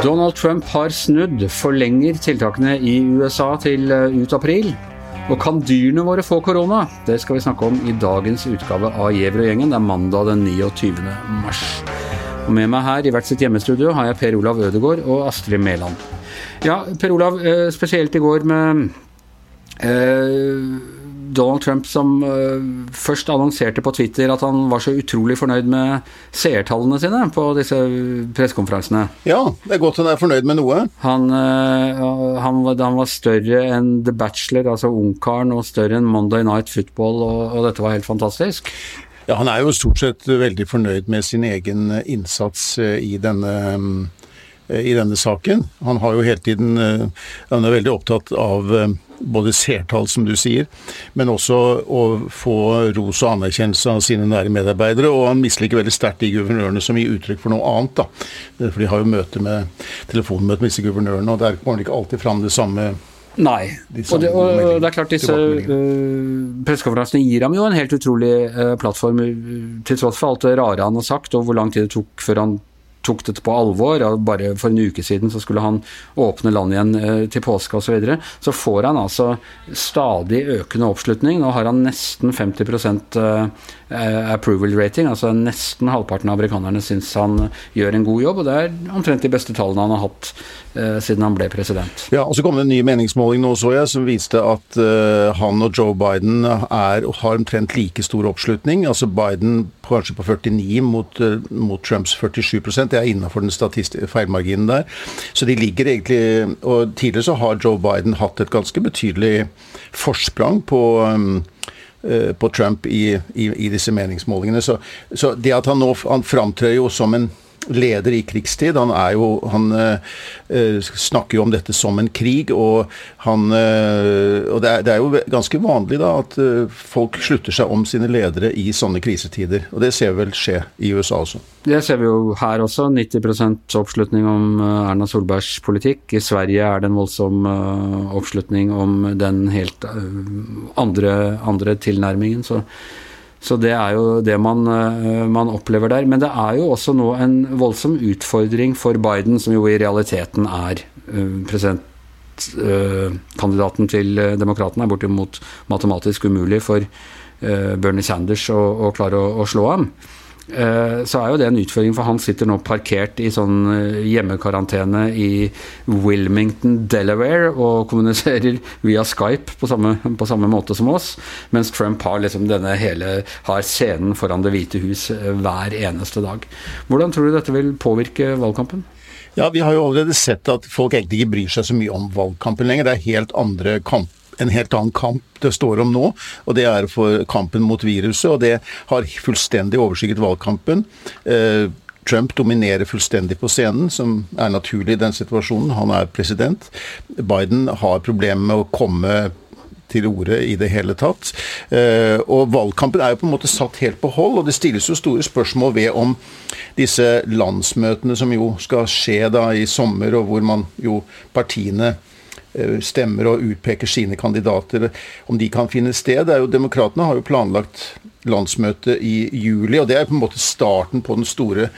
Donald Trump har snudd, forlenger tiltakene i USA til eh, ut april. Og kan dyrene våre få korona? Det skal vi snakke om i dagens utgave av Gjever og gjengen. Det er mandag den 29. mars. Og med meg her i hvert sitt hjemmestudio har jeg Per Olav Ødegaard og Astrid Mæland. Ja, Per Olav, eh, spesielt i går med eh, Donald Trump som uh, først annonserte på Twitter at han var så utrolig fornøyd med seertallene sine på disse pressekonferansene. Ja, det er godt han er fornøyd med noe. Han, uh, han, han var større enn The Bachelor, altså Ungkaren, og større enn Monday Night Football, og, og dette var helt fantastisk. Ja, Han er jo stort sett veldig fornøyd med sin egen innsats eh, i denne i denne saken. Han har jo hele tiden Han er veldig opptatt av både seertall, som du sier, men også å få ros og anerkjennelse av sine nære medarbeidere. Og han misliker veldig sterkt de guvernørene som gir uttrykk for noe annet. da. For de har jo møte med, telefonmøte med disse guvernørene, og der kommer det ikke alltid fram det samme Nei. De og, det, og det, er klart disse uh, pressekonferansene gir ham jo en helt utrolig uh, plattform, til tross for alt det rare han har sagt, og hvor lang tid det tok før han tok dette på alvor. Bare for en uke siden så skulle han åpne landet igjen eh, til påske osv. Så, videre. så får han altså stadig økende oppslutning. Nå har han nesten 50 eh, approval rating, altså nesten halvparten av amerikanerne syns han gjør en god jobb. Og det er omtrent de beste tallene han har hatt eh, siden han ble president. Ja, og Så kom det en ny meningsmåling nå, så jeg, som viste at han og Joe Biden er, har omtrent like stor oppslutning. Altså Biden kanskje på 49 mot, uh, mot Trumps 47% Det er innafor den feilmarginen der. Så de ligger egentlig Og tidligere så har Joe Biden hatt et ganske betydelig forsprang på um, på Trump i, i, i, disse meningsmålingene. Så, så det at han nå han framtrer jo som en leder i krigstid. Han, jo, han uh, snakker jo om dette som en krig, og, han, uh, og det, er, det, er, jo ganske vanlig da at uh, folk slutter seg om sine ledere i sånne krisetider. Og det ser vi vel skje i USA også. Det ser vi jo her også. 90% oppslutning om Erna Solbergs politikk. I Sverige er det en voldsom oppslutning om den helt andre, andre tilnærmingen. så så det er jo det man, eh, man, opplever der. Men det er jo også nå en voldsom utfordring for Biden, som jo i realiteten er eh, presidentkandidaten til demokratene. Er bortimot matematisk umulig for Bernie Sanders å, å klare å, å slå ham. Eh, så er jo det en utfordring, for han sitter nå parkert i sånn eh, hjemmekarantene i Wilmington, Delaware, og kommuniserer via Skype på samme, på samme måte som oss, mens Trump har liksom denne hele har scenen foran Det hvite hus eh, hver eneste dag. Hvordan tror du dette vil påvirke valgkampen? Ja, Vi har jo allerede sett at folk egentlig ikke bryr seg så mye om valgkampen lenger. Det er helt andre kamp en helt annen kamp det står om nå, og det er for kampen mot viruset. Og det har fullstendig overskygget valgkampen. Eh, Trump dominerer fullstendig på scenen, som er naturlig i den situasjonen. Han er president. Biden har problemer med å komme til orde i det hele tatt. Eh, og valgkampen er jo på en måte satt helt på hold, og det stilles jo store spørsmål ved om disse landsmøtene som jo skal skje da i sommer, og hvor man jo partiene stemmer og utpeker sine kandidater, om de kan finne sted. Er jo, Demokratene har jo planlagt landsmøte i juli, og det er på en måte starten på den store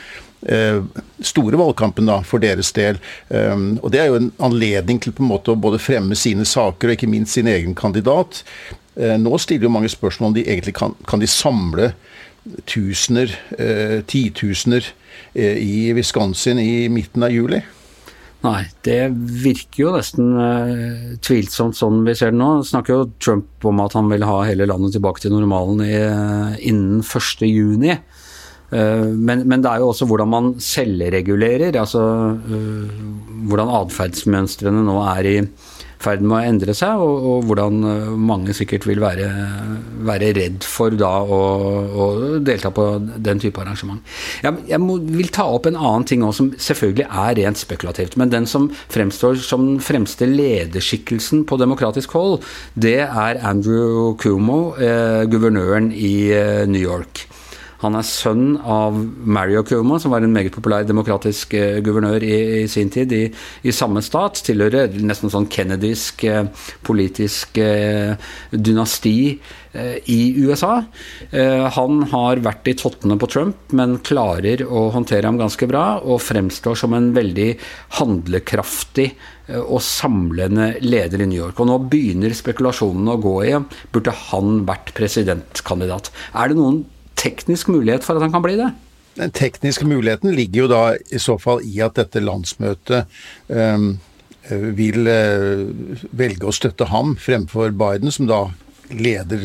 eh, store valgkampen da, for deres del. Um, og Det er jo en anledning til på en måte å både fremme sine saker og ikke minst sin egen kandidat. Uh, nå stiller jo mange spørsmål om de egentlig kan, kan de samle tusener, titusener, i Wisconsin i midten av juli. Nei, det virker jo nesten uh, tvilsomt sånn vi ser det nå. Snakker jo Trump om at han vil ha hele landet tilbake til normalen i, uh, innen 1.6. Uh, eh, men, men, det er jo også hvordan man selvregulerer, altså hvordan atferdsmønstrene nå er i ferd med å endre seg, og, og hvordan eh, mange sikkert vil være, være redd for da å, å, delta på den type arrangement. Jeg, jeg må, vil ta opp en annen ting også, som selvfølgelig er rent spekulativt. Men den som fremstår som den fremste lederskikkelsen på demokratisk hold, det er Andrew Cuomo, eh, guvernøren i eh, New York. Han er sønn av Mario Cuomo, som var en meget populær demokratisk eh, guvernør i, i sin tid i, i, samme stat. Tilhører nesten sånn kennedysk eh, politisk eh, dynasti eh, i USA. Eh, han har vært i tottene på Trump, men klarer å håndtere ham ganske bra, og fremstår som en veldig handlekraftig og samlende leder i New York. Og nå begynner spekulasjonene å gå i burde han vært presidentkandidat. Er det noen teknisk mulighet for at han kan bli det? Den tekniske muligheten ligger jo da i så fall i at dette landsmøtet um, vil uh, velge å støtte ham fremfor Biden, som da leder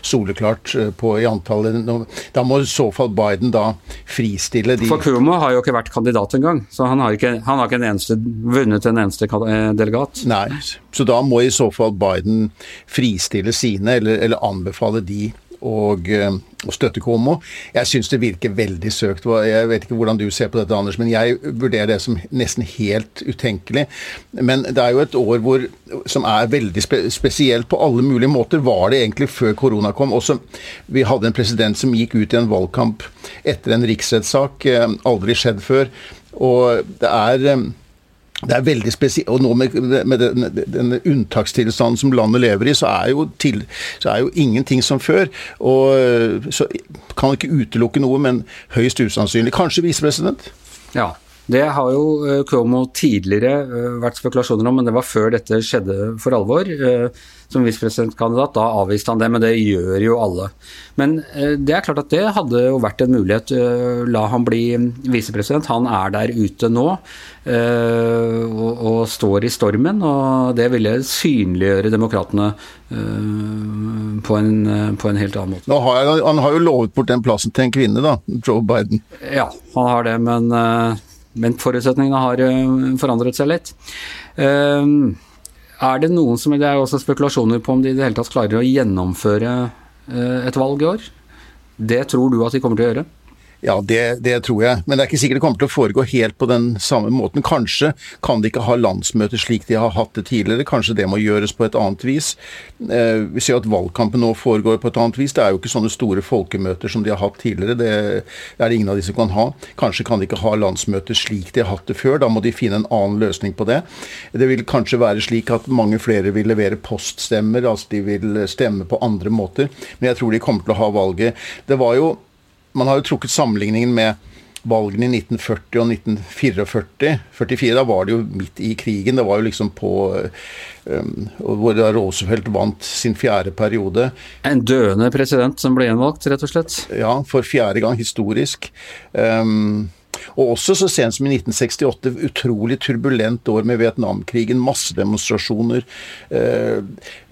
soleklart eh, på i antallet. Da må i så fall Biden da fristille de For Cuomo har jo ikke vært kandidat engang, så han har ikke, han har ikke en eneste, vunnet en eneste eh, delegat. Nei, så da må i så fall Biden fristille sine, eller, eller anbefale de og, eh, og støtte Komo. Jeg syns det virker veldig søkt. Jeg vet ikke hvordan du ser på dette, Anders, men jeg vurderer det som nesten helt utenkelig. Men det er jo et år hvor, som er veldig spe, spesielt på alle mulige måter. Var det egentlig før korona kom? Også, vi hadde en president som gikk ut i en valgkamp etter en riksrettssak. Eh, aldri skjedd før. Og det er eh, det er veldig spesielt, og nå med, med den, den, unntakstilstanden som landet lever i, så er, jo til, så er jo ingenting som før. og Så kan ikke utelukke noe, men høyst usannsynlig. Kanskje visepresident? Ja, det har jo eh, Cuomo tidligere eh, vært spekulasjoner om, men det var før dette skjedde for alvor. Eh, som visepresidentkandidat, da avviste han det, men det gjør jo alle. Men det er klart at det hadde jo vært en mulighet. La han bli visepresident. Han er der ute nå og, står i stormen, og det ville synliggjøre demokratene på en, på en helt annen måte. Har, han har jo lovet bort den plassen til en kvinne, da. Joe Biden. Ja, han har det, men men forutsetningene har eh, forandret seg litt. Eh, er det noen som Det er også spekulasjoner på om de i det hele tatt klarer å gjennomføre eh, et valg i år. Det tror du at de kommer til å gjøre? Ja, det, det, tror jeg. Men det er ikke sikkert det kommer til å foregå helt på den samme måten. Kanskje kan de ikke ha landsmøter slik de har hatt det tidligere. Kanskje det må gjøres på et annet vis. Eh, vi ser at valgkampen nå foregår på et annet vis. Det er jo ikke sånne store folkemøter som de har hatt tidligere. Det er det ingen av de som kan ha. Kanskje kan de ikke ha landsmøter slik de har hatt det før. Da må de finne en annen løsning på det. Det vil kanskje være slik at mange flere vil levere poststemmer, altså de vil stemme på andre måter. Men jeg tror de kommer til å ha valget. Det var jo man har jo trukket sammenligningen med valgene i 1940 og 1944. 44, Da var det jo midt i krigen. Det var jo liksom på um, Hvor Roosevelt vant sin fjerde periode. En døende president som ble gjenvalgt, rett og slett? Ja, for fjerde gang historisk. Um, og også så sent som i 1968, utrolig turbulent år med Vietnamkrigen, massedemonstrasjoner, eh,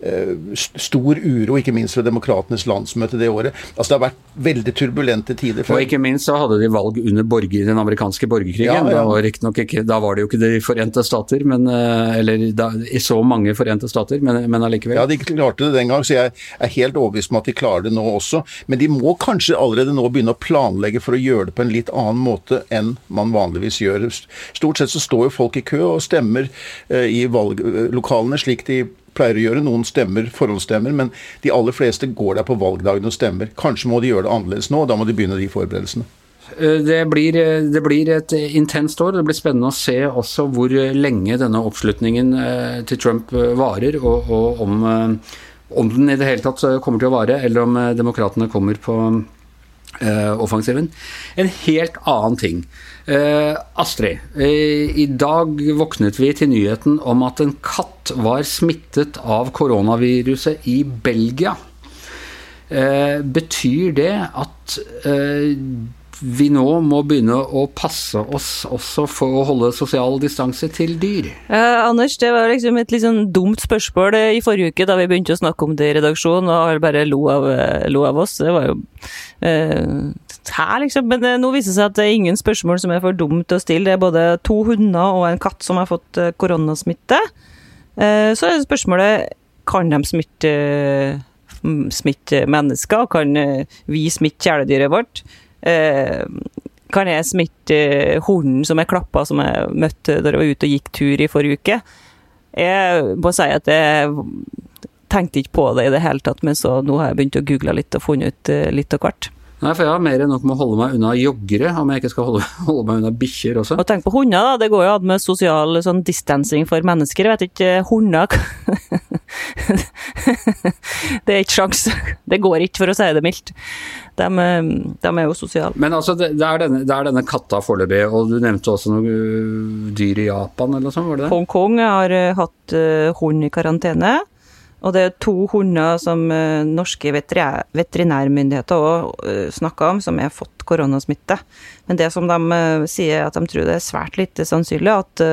eh, stor uro, ikke minst ved Demokratenes landsmøte det året. Altså Det har vært veldig turbulente tider. Før. Og ikke minst så hadde de valg under borger, den amerikanske borgerkrigen. Ja, ja. Da, var ikke, da, var det jo ikke De forente stater, men, eh, eller da, i så mange forente stater, men, men allikevel. Ja, de klarte det den gang, så jeg er helt overbevist om at de klarer det nå også. Men de må kanskje allerede nå begynne å planlegge for å gjøre det på en litt annen måte enn man vanligvis gjør. Stort sett så står jo folk i kø og stemmer eh, i valglokalene slik de pleier å gjøre. Noen stemmer forhåndsstemmer, men de aller fleste går der på valgdagen og stemmer. Kanskje må de gjøre det annerledes nå, og da må de begynne de forberedelsene. Eh, det blir, eh, det blir, et intenst år. Det blir spennende å se også hvor lenge denne oppslutningen til Trump varer, og, og om, om, den i det hele tatt kommer til å vare, eller om demokratene kommer på Uh, offensiven. En helt annen ting. Uh, Astrid, uh, i dag våknet vi til nyheten om at en katt var smittet av koronaviruset i Belgia. betyr det at vi nå må begynne å passe oss også for å holde sosial distanse til dyr? Eh, Anders, det var liksom et litt sånn dumt spørsmål i forrige uke da vi begynte å snakke om det i redaksjonen, og alle bare lo av, eh, lo av, oss. Det var jo eh, her, liksom. Men eh, nå viser det seg at det er ingen spørsmål som er for dumt å stille. Det er både to hunder og en katt som har fått eh, koronasmitte. Eh, så er spørsmålet kan de smitte, smitte mennesker? Kan vi smitte kjæledyret vårt? Eh, kan jeg smitte hunden som jeg klappa, som jeg møtte da jeg var ute og gikk tur i forrige uke? Jeg må si at jeg tenkte ikke på det i det hele tatt, men så nå har jeg begynt å google litt og funnet ut eh, litt av hvert. Nei, for jeg har mer enn nok med å holde meg unna joggere, om jeg ikke skal holde, holde meg unna bikkjer også. Og tenk på hunder, da. Det går jo an med sosial sånn distancing for mennesker. Jeg vet ikke, hunder Det er ikke sjans. Det går ikke, for å si det mildt. De, de er jo sosiale. Men altså, det, det, er denne, det er denne katta foreløpig, og du nevnte også noe uh, dyr i Japan, eller noe sånt, var det det? Hongkong har uh, hatt uh, hund i karantene. Og det er to hunder som uh, norske veterinærmyndigheter òg uh, snakker om, som har fått koronasmitte. Men det som de uh, sier, at de tror det er svært lite sannsynlig at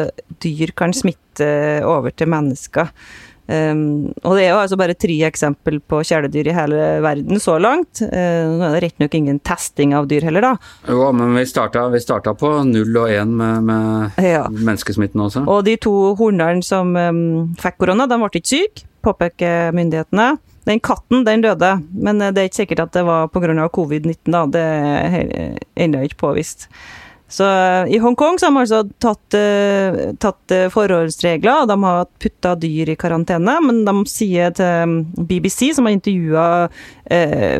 dyr kan smitte over til mennesker. Um, og det er jo altså bare tre eksempel på kjæledyr i hele verden så langt. Uh, nå er det rett nok ingen testing av dyr heller, da. Jo, men vi starta, vi starta på null og én med, med ja. menneskesmitten også. Og de to hundene som um, fikk korona, de ble ikke syke, påpeker myndighetene. Den katten, den døde, men det er ikke sikkert at det var pga. covid-19, da. Det er ennå ikke påvist. Så eh, I Hongkong så har de altså tatt, uh, tatt uh, forholdsregler, de har putta dyr i karantene. Men de sier til mm, BBC, som har intervjua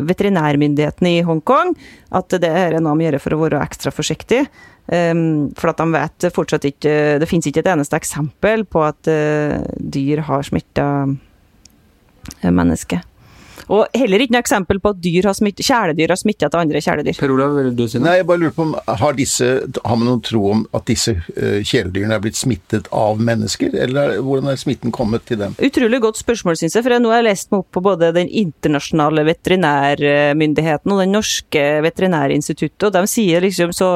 veterinærmyndighetene i Hongkong, at det er noe de gjør for å være ekstra forsiktig. For at de vet fortsatt ikke Det finnes ikke et eneste eksempel på at dyr har smitta mennesker. Og heller ikke noe eksempel på at dyr har smitt, kjæledyr har smitta til andre kjæledyr. Per Olav, vil du si noe? Nei, jeg bare lurer på om Har, disse, har man noen tro om at disse uh, kjæledyrene er blitt smittet av mennesker, eller hvordan er smitten kommet til dem? Utrolig godt spørsmål, syns jeg. For jeg nå har jeg lest meg opp på både den internasjonale veterinærmyndigheten og den norske veterinærinstituttet, og de sier liksom så,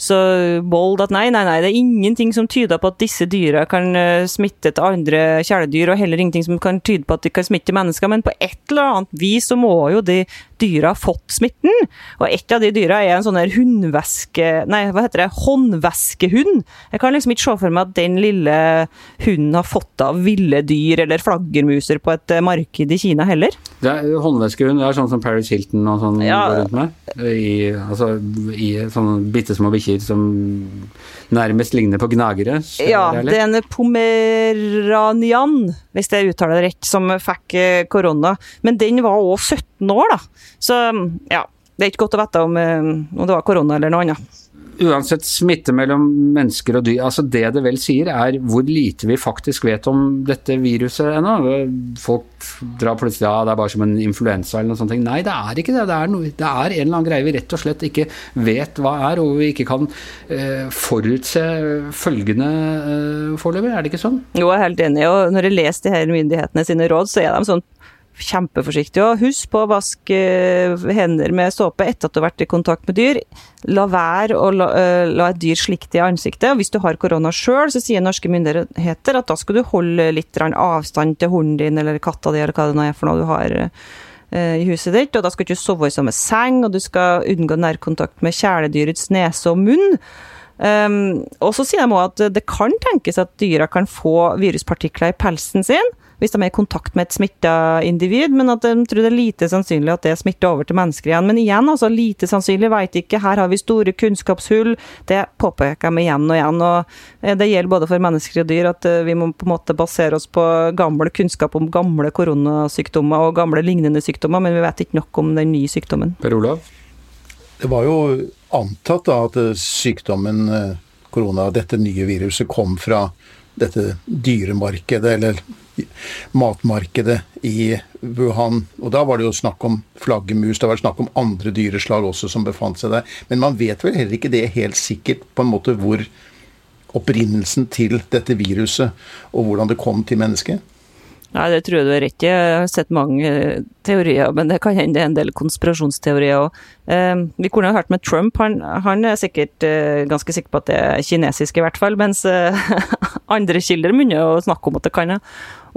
så bold at nei, nei, nei, det er ingenting som tyder på at disse dyra kan eh, smitte til andre kjæledyr, og heller ingenting som kan tyde på at de kan smitte mennesker, men på et eller annet vis så må jo de dyra ha fått smitten. Og et av de dyra er en sånn her hundveske... Nei, hva heter det? Håndveskehund. Jeg kan liksom ikke se for meg at den lille hunden har fått av ville dyr eller flaggermuser på et eh, marked i Kina heller. Det er håndveskehund det er sånn som Paris Hilton og sånn ja. går rundt med? I, altså, i sånne bitte små bikkjer som nærmest ligner på gnagere? Ja, det er en pomeranian, hvis jeg uttaler det rett, som fikk eh, korona. Men den var òg 17 år, da. Så ja, det er ikke godt å vite om, eh, om det var korona eller noe annet uansett smitte mellom mennesker og dyr, altså det det vel sier, er hvor lite vi faktisk vet om dette viruset ennå. Folk drar plutselig ja, det er bare som en influensa eller noe sånt. Nei, det er ikke det. Det er, noe, det er, en eller annen greie vi rett og slett ikke vet hva er, og vi ikke kan eh, forutse følgende eh, foreløpig. Er det ikke sånn? Jo, jeg er helt enig. Og når jeg leser de her myndighetene sine råd, så er de sånn kjempeforsiktig. Og husk på å vaske hender med såpe etter at du har vært i kontakt med dyr. La være å la, uh, la et dyr slikte i ansiktet. Og hvis du har korona sjøl, så sier norske myndigheter at da skal du holde litt avstand til hunden din eller katta di eller hva det nå er for noe du har uh, i huset ditt. Og da skal du ikke sove i samme seng, og du skal unngå nærkontakt med kjæledyrets nese og munn. Um, og så sier de òg at det kan tenkes at dyra kan få viruspartikler i pelsen sin hvis de er i kontakt med et smitta individ, men at de tror det er lite sannsynlig at det smitter over til mennesker igjen. Men igjen, altså lite sannsynlig, veit ikke. Her har vi store kunnskapshull. Det påpeker de igjen og igjen. og eh, Det gjelder både for mennesker og dyr at eh, vi må på en måte basere oss på gammel kunnskap om gamle koronasykdommer og gamle lignende sykdommer, men vi vet ikke nok om den nye sykdommen. Per Olav? Det var jo antatt da at sykdommen eh, korona, dette nye viruset, kom fra dette dyremarkedet, eller matmarkedet i Wuhan. Og da var det jo snakk om flaggermus, det var snakk om andre dyreslag også som befant seg der. Men man vet vel heller ikke det helt sikkert på en måte hvor opprinnelsen til dette viruset og hvordan det kom til mennesket? Nei, det tror jeg du har rett i. Jeg har sett mange eh, teorier, men det kan hende det er en del konspirasjonsteorier òg. Eh, vi kunne ha hørt med Trump, han, han, er sikkert eh, ganske sikker på at det er kinesisk i hvert fall. Mens andre kilder begynner å snakke om at det kan ha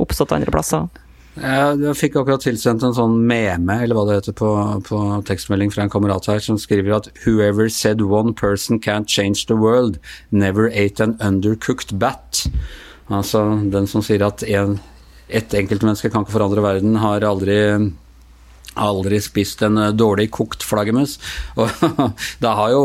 oppstått andre plasser. Jeg fikk akkurat tilsendt en sånn meme, eller hva det heter, på, på, tekstmelding fra en kamerat her, som skriver at 'Whoever said one person can't change the world, never ate an undercooked bat'. Altså den som sier at en, ett enkeltmenneske kan ikke forandre verden, har aldri aldri spist en dårlig kokt flaggermus. Og det, jo,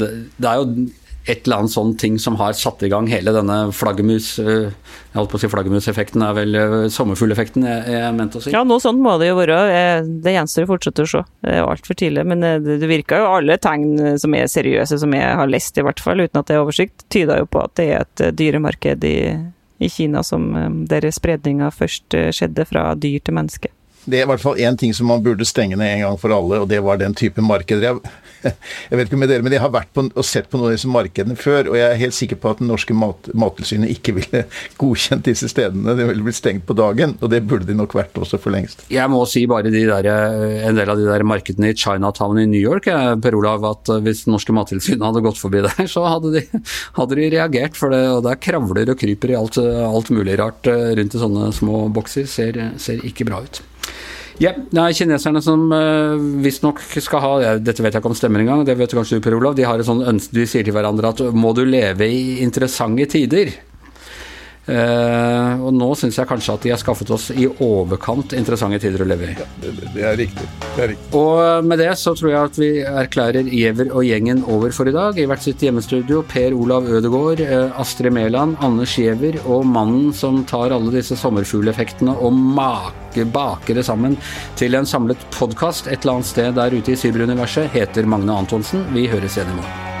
det, det er jo et eller annet sånn ting som har satt i gang hele denne flaggermus eh, Jeg holdt på å si flaggermuseffekten, er vel eh, sommerfugleffekten jeg, jeg mente å si. Ja, noe sånt må det jo være. Eh, det gjenstår å fortsette å se. Det er altfor tidlig. Men det, virker jo alle tegn som er seriøse, som jeg har lest i hvert fall, uten at det er oversikt, tyder jo på at det er et dyremarked i, i Kina som, der spredninga først skjedde fra dyr til menneske. Det er i hvert fall én ting som man burde stenge ned en gang for alle, og det var den type markeder. Jeg, jeg vet ikke med dere, men jeg har vært på, og sett på noen av disse markedene før, og jeg er helt sikker på at det norske mat, Mattilsynet ikke ville godkjent disse stedene. De ville blitt stengt på dagen, og det burde de nok vært også for lengst. Jeg må si bare de der, en del av de der markedene i Chinatown i New York, Per Olav, at hvis det norske Mattilsynet hadde gått forbi der, så hadde de, hadde de reagert. For det, og der kravler og kryper i alt, alt mulig rart eh, rundt i sånne små bokser. Ser, ser ikke bra ut. Ja, det er kineserne som uh, visstnok skal ha ja, Dette vet jeg ikke om stemmer engang, det vet kanskje du, Per Olav. De har et sånt ønske, de sier til hverandre at må du leve i interessante tider? Uh, og nå syns jeg kanskje at de har skaffet oss i overkant interessante tider å leve i. Ja, det, det, er riktig. det, er riktig. Og med det så tror jeg at vi erklærer Giæver og gjengen over for i dag. I hvert sitt hjemmestudio Per Olav Ødegaard, uh, Astrid Mæland, Anders Giæver og mannen som tar alle disse sommerfugleffektene og make, baker det sammen til en samlet podkast et eller annet sted der ute i cyberuniverset, heter Magne Antonsen. Vi høres igjen i morgen.